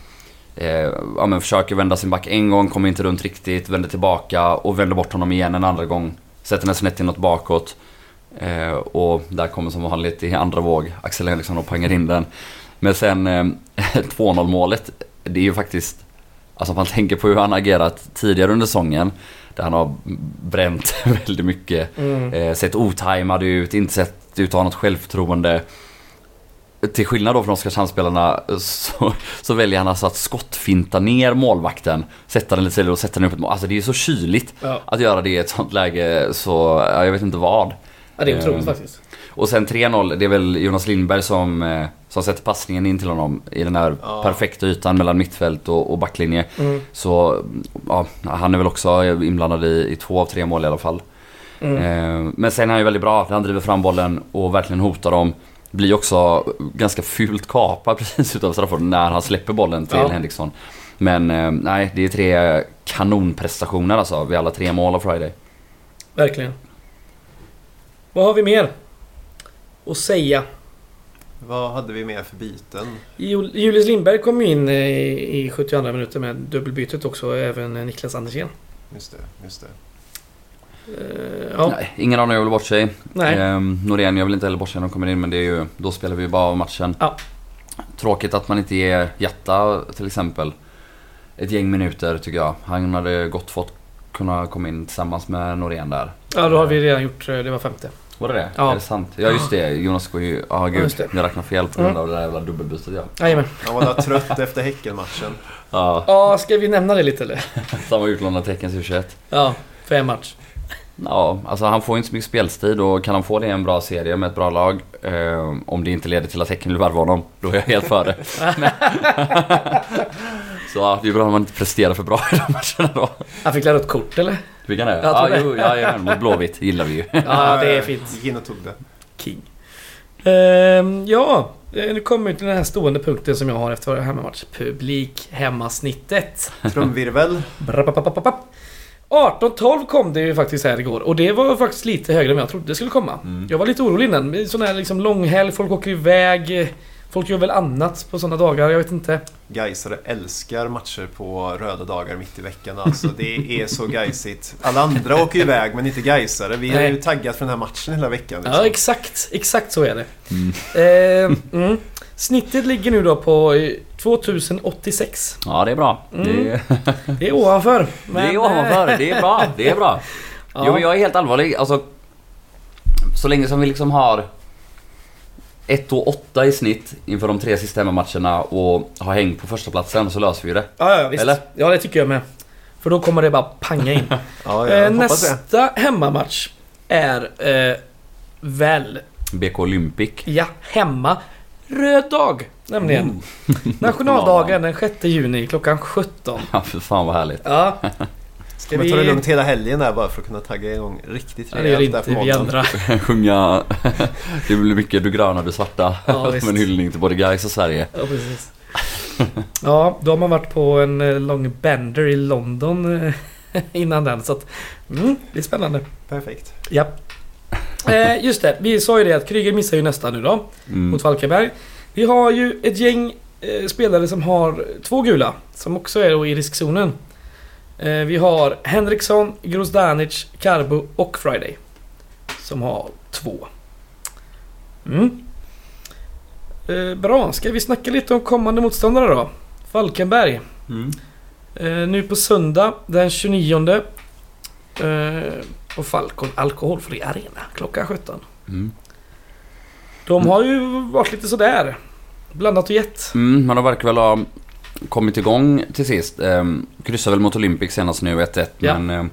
eh, ja, men försöker vända sin back en gång, kommer inte runt riktigt, vänder tillbaka och vänder bort honom igen en andra gång. Sätter den snett inåt bakåt. Eh, och där kommer som vanligt i andra våg Axel Henriksson och pangar in den. Men sen eh, 2-0 målet, det är ju faktiskt Alltså om man tänker på hur han agerat tidigare under säsongen. Där han har bränt väldigt mycket. Mm. Eh, sett otajmad ut, inte sett ut att ha något självförtroende. Till skillnad då från Oskarshamnsspelarna så, så väljer han alltså att skottfinta ner målvakten. Sätta den lite sidor och sätta den upp ett mål. Alltså det är ju så kyligt Ja. att göra det i ett sånt läge så, ja, jag vet inte vad. ja, det är otroligt Ehm, faktiskt. Och sen 3-0, det är väl Jonas Lindberg som, eh, som sätter passningen in till honom i den här Ja. perfekta ytan mellan mittfält och, och backlinje. Mm. Så ja, han är väl också inblandad i, i två av tre mål i alla fall. Mm. Eh, men sen är han ju väldigt bra, han driver fram bollen och verkligen hotar dem. Blir också ganska fult kapad precis utav straffområdet när han släpper bollen till Ja. Henriksson. Men eh, nej, det är tre kanonprestationer alltså vid alla tre mål av Friday. Verkligen. Vad har vi mer att säga? Vad hade vi mer för byten? Jul- Julius Lindberg kom ju in eh, i 72 minuter med dubbelbytet också, även Niklas Andersén. Just det, just det. Eh, Ja, Nej, ingen annan gör väl bort sig. nej. Ehm, Norén gör väl inte heller bort sig när de kommer in men det är ju, då spelar vi ju bara av matchen. Ja. Tråkigt att man inte ger Jatta till exempel ett gäng minuter tycker jag. Han hade gott fått kunna komma in tillsammans med Norén där. Ja, då har vi redan gjort, eh, det var femte. Var det det? Ja. Är det sant? Ja just det, Jonas går ju... Ja gud, just det. jag räknar fel på grund Mm. av det där jävla dubbelbytet ja. Jajamän. Han var där trött efter Häckenmatchen. Ja, Ja, ska vi nämna det lite eller? samma utlånade Teckens U21. Ja, för en match. Ja, alltså han får inte så mycket speltid och kan han få det i en bra serie med ett bra lag eh, Om det inte leder till att Häcken vill värva honom, då är jag helt för det. Så ja, det är bra om man inte presterar för bra i de matcherna då. Han fick lära ett kort eller? Fick han det? Jag Ja, det. jo, ja, ja, mot Blåvitt gillar vi ju. Ja, det är fint. Gick in och tog det. King. Ehm, ja, nu kommer vi till den här stående punkten som jag har efter varje hemmamatch. Publik hemmasnittet. Trumvirvel. Brapapapapapp. 18-12 kom det ju faktiskt här igår och det var faktiskt lite högre än jag trodde det skulle komma. Mm. Jag var lite orolig innan. Sån här liksom långhelg, folk åker iväg. eh, Folk gör väl annat på sådana dagar, jag vet inte. Gaisare älskar matcher på röda dagar mitt i veckan. Alltså, det är så gaisigt. Alla andra åker iväg men inte Gaisare. Vi har ju taggat för den här matchen hela veckan. Ja, Liksom. exakt. Exakt så är det. Mm. Ehm, mm. Snittet ligger nu då på eh, 2086. Ja, det är bra. Mm. Det, Det är ovanför. det men, är ovanför, det är bra. Det är bra. Ja. Jo, men jag är helt allvarlig. Alltså, så länge som vi liksom har 1 och 8 i snitt inför de tre sista hemmamatcherna och har häng på första platsen så löser vi det. Ja, ja, visst. Eller? Ja, det tycker jag med. För då kommer det bara panga in. Ja, eh, det. nästa hemmamatch är eh, väl, BK Olympic. ja, hemma. Röd dag, nämligen. Oh. Nationaldagen den 6 juni klockan 17. Ja, för fan vad härligt. Ja. Ska Kommer ta det lugnt hela helgen där bara för att kunna tagga igång riktigt Ja, det rejält där inte på vi andra. Sjunga Det blir mycket du gröna, du svarta. Ja. Som en hyllning till både Gais och Sverige. Ja, precis. Ja, då har man varit på en eh, lång bender i London eh, innan den. Så att, mm, det är spännande. Perfekt. Ja. Eh, just det, vi sa ju det att Kryger missar ju nästa nu då. Mm. Mot Falkenberg. Vi har ju ett gäng eh, spelare som har två gula. Som också är då i riskzonen. Eh, vi har Henriksson, Grozdanic, Karbo och Friday. Som har två. Mm. Eh, bra, ska vi snacka lite om kommande motståndare då? Falkenberg. Mm. Eh, nu på söndag den 29. Eh, på Falcon Alkoholfri Arena klockan 17. Mm. De har ju varit lite sådär. Blandat och gett. Mm, men de verkar väl ha kommit igång till sist. Ehm, kryssade väl mot Olympic senast nu 1-1 Ja. men ehm,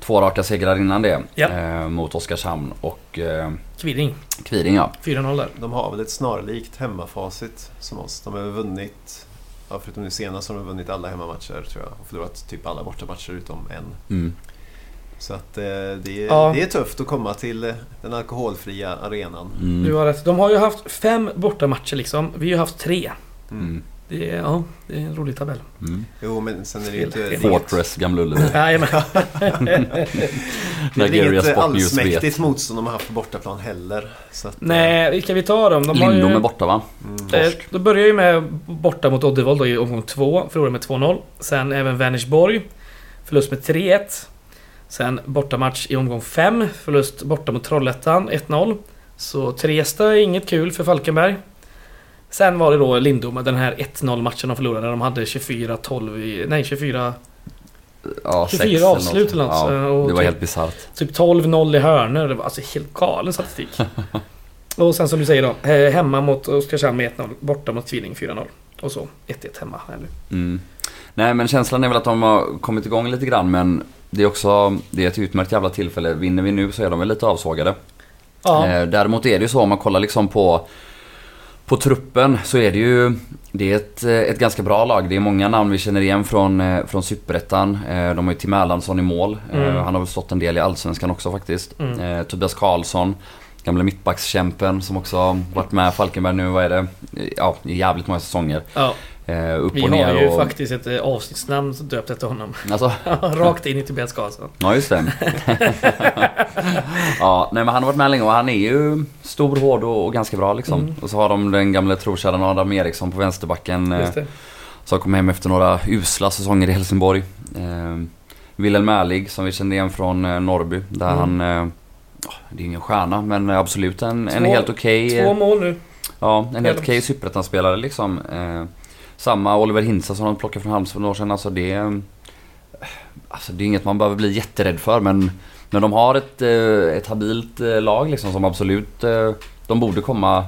två raka segrar innan det. Ja. ehm, mot Oskarshamn och ehm, Kviding. Kviding ja. 4-0 där. De har väl ett snarlikt hemmafacit som oss. De har vunnit, ja, förutom nu senast, har de vunnit alla hemmamatcher tror jag. Och förlorat typ alla bortamatcher utom en. Mm. Så att eh, det, är, Ja. det är tufft att komma till eh, den alkoholfria arenan. Mm. Du har rätt. De har ju haft fem bortamatcher liksom. Vi har haft tre. Mm. Mm. Det är, ja, det är en rolig tabell. Mm. Jo, men sen är det ju inte... Det är inget, Fortress, Gamla Ullevi. Jajamän. det är inget allsmäktigt motstånd de har haft på bortaplan heller. Så att, eh, Nej, vilka vi tar dem? De har Lindom ju, är borta va? Mm. eh, då börjar ju med borta mot Oddevold i omgång två. Förlorade med 2-0. Sen även Vänersborg. Förlust med 3-1. Sen bortamatch i omgång 5. Förlust borta mot Trollhättan 1-0. Så Tresta är inget kul för Falkenberg. Sen var det då Lindome, den här 1-0 matchen de förlorade. De hade 24-12 i... Nej, 24... Ja, 24 sex eller något. avslut eller något. Ja, Och det var typ- helt bisarrt. Typ 12-0 i hörnor. Det var alltså helt galen statistik. och sen som du säger då. eh, Hemma mot Oskarshamn med 1-0. Borta mot Kviding 4-0. Och så 1-1 hemma. här nu. Mm. Nej men känslan är väl att de har kommit igång lite grann men det är också det är ett utmärkt jävla tillfälle. Vinner vi nu så är de väl lite avsågade. Ja, Eh, däremot är det ju så om man kollar liksom på på truppen så är det ju det är ett, eh, ett ganska bra lag. Det är många namn vi känner igen från, eh, från Superettan. De har ju Tim Erlandsson i mål. Mm. Han har väl stått en del i Allsvenskan också faktiskt. Mm. Tobias Karlsson. Gamla mittbackskämpen som också varit med Falkenberg nu, vad är det? Ja, i jävligt många säsonger. ja. Eh, upp Vi och ner har ju och... faktiskt ett eh, avsnittsnamn döpt efter honom. Alltså, Rakt in i Tobias Karlsson. ja just det. ja, nej men han har varit med länge och han är ju stor, hård och, och ganska bra liksom. Mm. Och så har de den gamla trotjänaren Adam Eriksson på vänsterbacken. Eh, som kom hem efter några usla säsonger i Helsingborg. Eh, Wilhelm Märlig som vi kände igen från eh, Norrby. Där Mm. han... Eh, det är ingen stjärna men absolut en, en Två- helt okej... Två eh, mål nu. Ja, en helt okej superettan-spelare liksom. Eh, samma Oliver Hintza som de plockade från Halmstad för några år sedan. Alltså det, alltså det är inget man behöver bli jätterädd för men, men de har ett, eh, ett habilt eh, lag liksom som absolut... Eh, de borde komma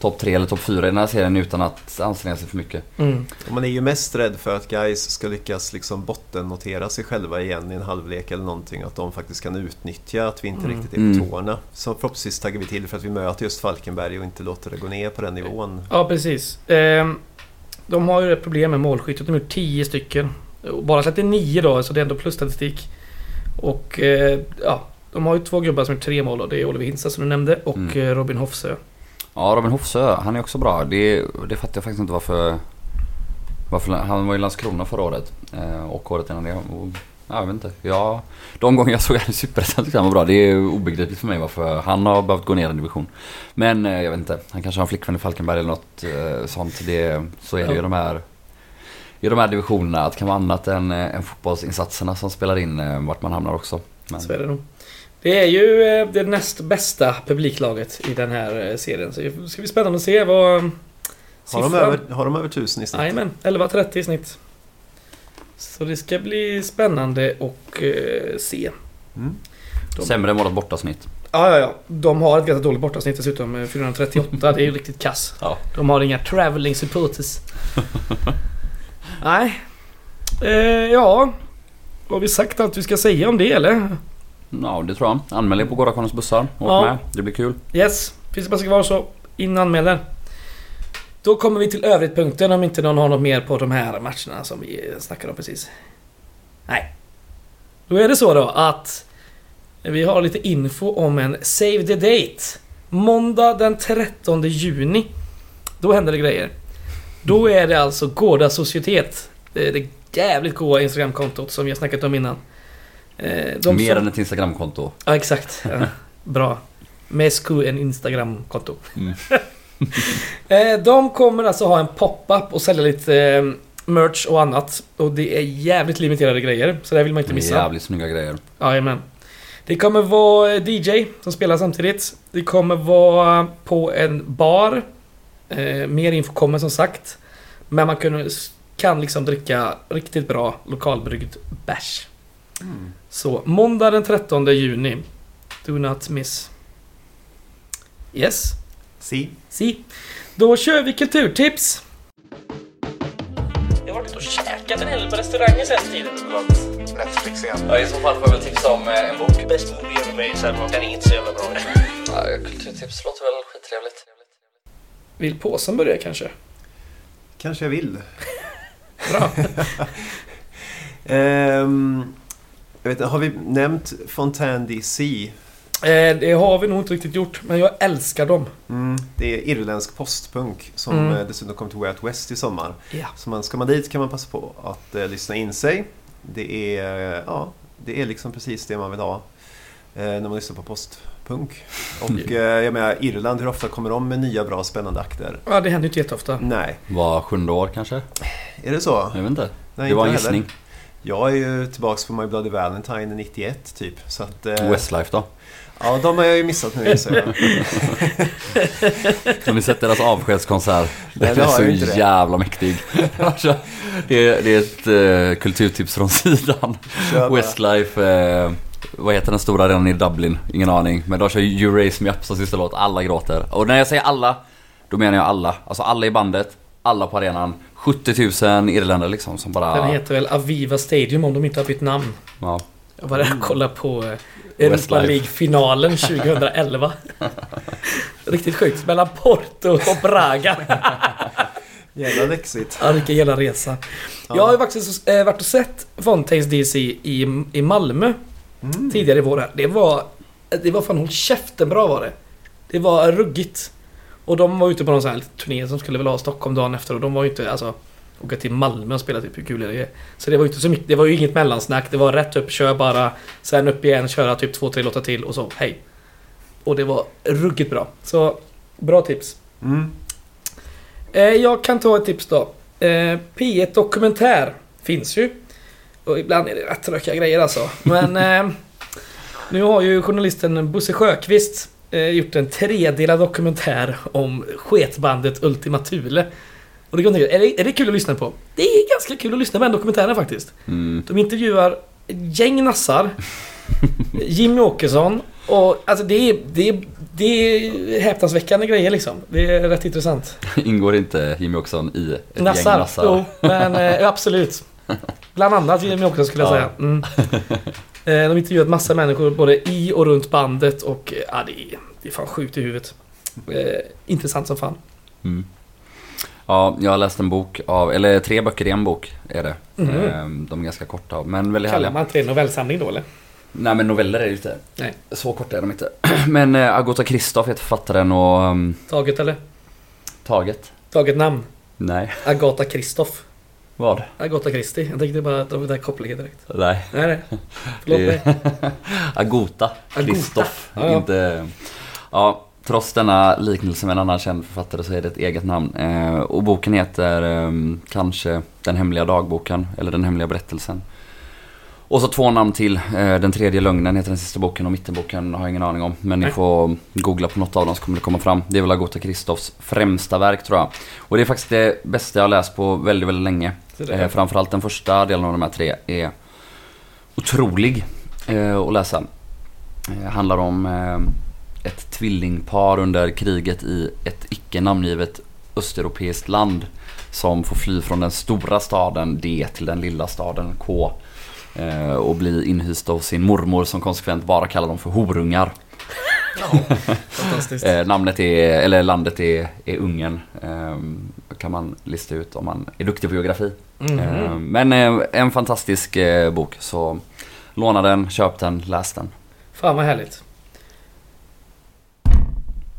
topp tre eller topp fyra i den här serien utan att anstränga sig för mycket. Mm. Man är ju mest rädd för att guys ska lyckas liksom bottennotera sig själva igen i en halvlek eller någonting. Att de faktiskt kan utnyttja att vi inte Mm. riktigt är på Mm. tårna. Så förhoppningsvis taggar vi till för att vi möter just Falkenberg och inte låter det gå ner på den nivån. Ja, precis. Ehm, De har ju ett problem med målskyttet. De har gjort 10 stycken. Och Bara släppte 9 då, så det är ändå plusstatistik. Och eh, ja, de har ju två gubbar som gjort tre mål då. Det är Oliver Hintza som du nämnde och Mm. eh, Robin Hofsö. Ja, Robin Hofsö, han är också bra. Det, det fattar jag faktiskt inte varför... varför han var i Landskrona förra året. Eh, och året innan det. Och, jag vet inte. Ja, de gånger jag såg han i Superettan tyckte han var bra. Det är obegripligt för mig varför han har behövt gå ner en division. Men eh, jag vet inte. Han kanske har en flickvän i Falkenberg eller något eh, sånt. Det, så är det ju Ja. i de här... I de här divisionerna. Att det kan vara annat än, eh, än fotbollsinsatserna som spelar in vart man hamnar också. Men, Så är det nog. Det är ju det näst bästa publiklaget i den här serien. Så det ska bli spännande att se vad... Har de, över, har de över tusen i snitt? Jajamän, 11.30 i snitt. Så det ska bli spännande att eh, se. Mm. De- Sämre än vårat bortasnitt. Ja, ja, ja. De har ett ganska dåligt bortasnitt dessutom. eh, 438, det är ju riktigt kass. Ja. De har inga traveling supporters. Nej. Eh, ja. Har vi sagt allt vi ska säga om det eller? Ja, det tror jag. Anmäl er på Gårdakonens bussar. Åk Ja. med. Det blir kul. Yes. Finns det bara ska vara så. In anmäler. Då kommer vi till övrigt-punkten om inte någon har något mer på de här matcherna som vi snackade om precis. Nej. Då är det så då att vi har lite info om en Save the Date. Måndag den 13 juni. Då händer det grejer. Då är det alltså Gårda Societet. Det är det jävligt goa Instagramkontot som vi har snackat om innan. Eh, de Mer som- än ett Instagramkonto. Ja, exakt. Ja, bra. Mesku en Instagram-konto. Mm. Eh, De kommer alltså ha en pop-up och sälja lite merch och annat. Och det är jävligt limiterade grejer, så det vill man inte missa. Jävligt snygga grejer. Jajamän. Det kommer vara DJ som spelar samtidigt. Det kommer vara på en bar. Eh, mer info kommer som sagt. Men man kan, kan liksom dricka riktigt bra lokalbryggd bärs. Så måndag den 13 juni. Do not miss. Yes. Si. Si. Då kör vi kulturtips. Jag har varit och käkat en hel del på restauranger sen tiden. Netflix igen. Ja, I så fall får jag väl tipsa om eh, en bok. Bäst movie ever made, sen den är inte så jävla bra. Ja, kulturtips låter väl skittrevligt. Vill påsen börja kanske? Kanske jag vill. Bra. Ehm, jag vet, har vi nämnt Fontaine DC? Eh, det har vi nog inte riktigt gjort, men jag älskar dem. Mm, det är irländsk postpunk som Mm. eh, dessutom kom till Way Out West i sommar. Ja. Så man, ska man dit kan man passa på att eh, lyssna in sig. Det är, eh, ja, det är liksom precis det man vill ha eh, när man lyssnar på postpunk. Och eh, jag menar, Irland, hur ofta kommer de med nya bra spännande akter? ja, det händer ju inte jätteofta. Nej, Var sjunde år kanske? är det så? Jag vet inte. Nej, det var en inte heller. gissning. Jag är ju tillbaks på My Bloody Valentine 91 typ. Så att, eh, Westlife då? Ja, de har jag ju missat nu inser jag. Har ni sett deras avskedskonsert? Nej, Den det är så inte det. jävla mäktig. Alltså, det, är, det är ett eh, kulturtips från sidan. Westlife, eh, vad heter den stora arenan i Dublin? Ingen aning. Men de kör You Raise Me Up som sista låt. Alla gråter. Och när jag säger alla, då menar jag alla. Alltså alla i bandet, alla på arenan. 70 000 irländare liksom som bara... Den heter väl Aviva Stadium om de inte har bytt namn. Ja. Jag var där och kollade på eh, Europa. League-finalen 2011. Riktigt sjukt. Mellan Porto och Braga. Jävla läxigt. Ja, vilken jävla resa. Jag har ju faktiskt eh, varit och sett Fontaines DC i, i Malmö Mm. tidigare i vår. Det var... Det var fan håll käften bra var det. Det var ruggigt. Och de var ute på någon sån här turné som skulle väl ha Stockholm dagen efter och de var ju inte... Alltså, åka till Malmö och spela typ hur kul är det? Så det var ju inte så mycket. Det var ju inget mellansnack. Det var rätt upp, kör bara. Sen upp igen, köra typ två, tre låtar till och så hej. Och det var ruggigt bra. Så bra tips. Mm. Eh, jag kan ta ett tips då. Eh, P1 Dokumentär finns ju. Och ibland är det rätt rökiga grejer alltså. Men eh, nu har ju journalisten Bosse Sjöqvist eh, gjort en tredelad dokumentär om sketbandet Ultima Thule. Och det kan jag tänka, är, det, är det kul att lyssna på? Det är ganska kul att lyssna på den dokumentären faktiskt. Mm. De intervjuar ett gäng nassar. Jimmy Åkesson. Och alltså det är, det är, det är häpnadsväckande grejer liksom. Det är rätt intressant. Ingår inte Jimmy Åkesson i ett Nassar, gäng nassar? jo, men eh, absolut. Bland annat Jimmy Åkesson skulle jag Ja. säga. Mm. Eh, de intervjuat massa människor både i och runt bandet och ja, det, är, det är fan sjukt i huvudet. Eh, intressant som fan. Mm. Ja, jag har läst en bok av, eller tre böcker i en bok är det. Ehm, De är ganska korta men väldigt Kallar härliga. man inte det novellsamling då eller? Nej men noveller är det ju inte. Nej. Så korta är de inte. Men eh, Agota Kristoff heter författaren och um, Taget eller? Taget? Taget namn. Nej. Agata Kristoff. Vad? Agata Christie. Jag tänkte bara att det där kopplingen direkt. Nej. Nej, nej. Förlåt mig. Agota Agota. Kristoff. Inte... Ja, trots denna liknelse med en annan känd författare så är det ett eget namn. Eh, och boken heter ehm, kanske Den hemliga dagboken eller Den hemliga berättelsen. Och så två namn till. Eh, den tredje lögnen heter den sista boken och mittenboken har jag ingen aning om. Men ni får googla på något av dem så kommer det komma fram. Det är väl Agota Kristoffs främsta verk tror jag. Och det är faktiskt det bästa jag har läst på väldigt, väldigt länge. Eh, framförallt den första delen av de här tre är otrolig eh, att läsa. Eh, handlar om eh, ett tvillingpar under kriget i ett icke namngivet östeuropeiskt land som får fly från den stora staden D till den lilla staden K. Eh, och bli inhysta hos sin mormor som konsekvent bara kallar dem för horungar. Fantastiskt. Eh, namnet är, eller landet är, är Ungern. Eh, kan man lista ut om man är duktig på geografi. Eh, men eh, en fantastisk bok så låna den, köp den, läs den. Fan vad härligt.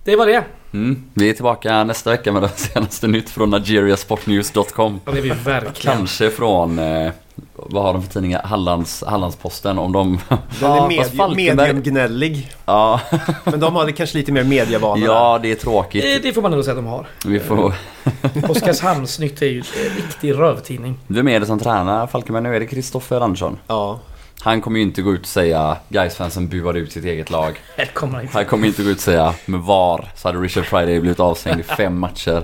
Det var det. Mm. Vi är tillbaka nästa vecka med det senaste nytt från nigeriasportnews.com. Ja, det är vi verkligen. Kanske från, eh, vad har de för tidningar? Hallands, Hallandsposten om de... Den är Falkenberg- mediumgnällig. Ja, Men de hade kanske lite mer medievana. ja det är Eh, tråkigt. Det får man nog säga att de har. Vi får... Oskarshamnsnytt är ju en riktig rövtidning. Vem är det som tränar Falkenberg nu? Är det Kristoffer Andersson? Ja. Han kommer ju inte gå ut och säga Gais-fansen buade ut sitt eget lag. Här kommer han inte. Han kommer inte gå ut och säga med VAR så hade Richard Friday blivit avstängd i fem matcher.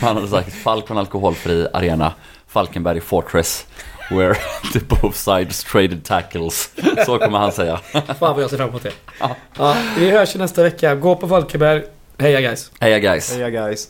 Han hade sagt Falcon alkoholfri arena, Falkenberg Fortress. Where the both sides traded tackles. Så kommer han säga. Fan vad jag ser fram emot det. Ja, vi hörs ju nästa vecka. Gå på Falkenberg. Heja guys! Heja guys! Heja guys.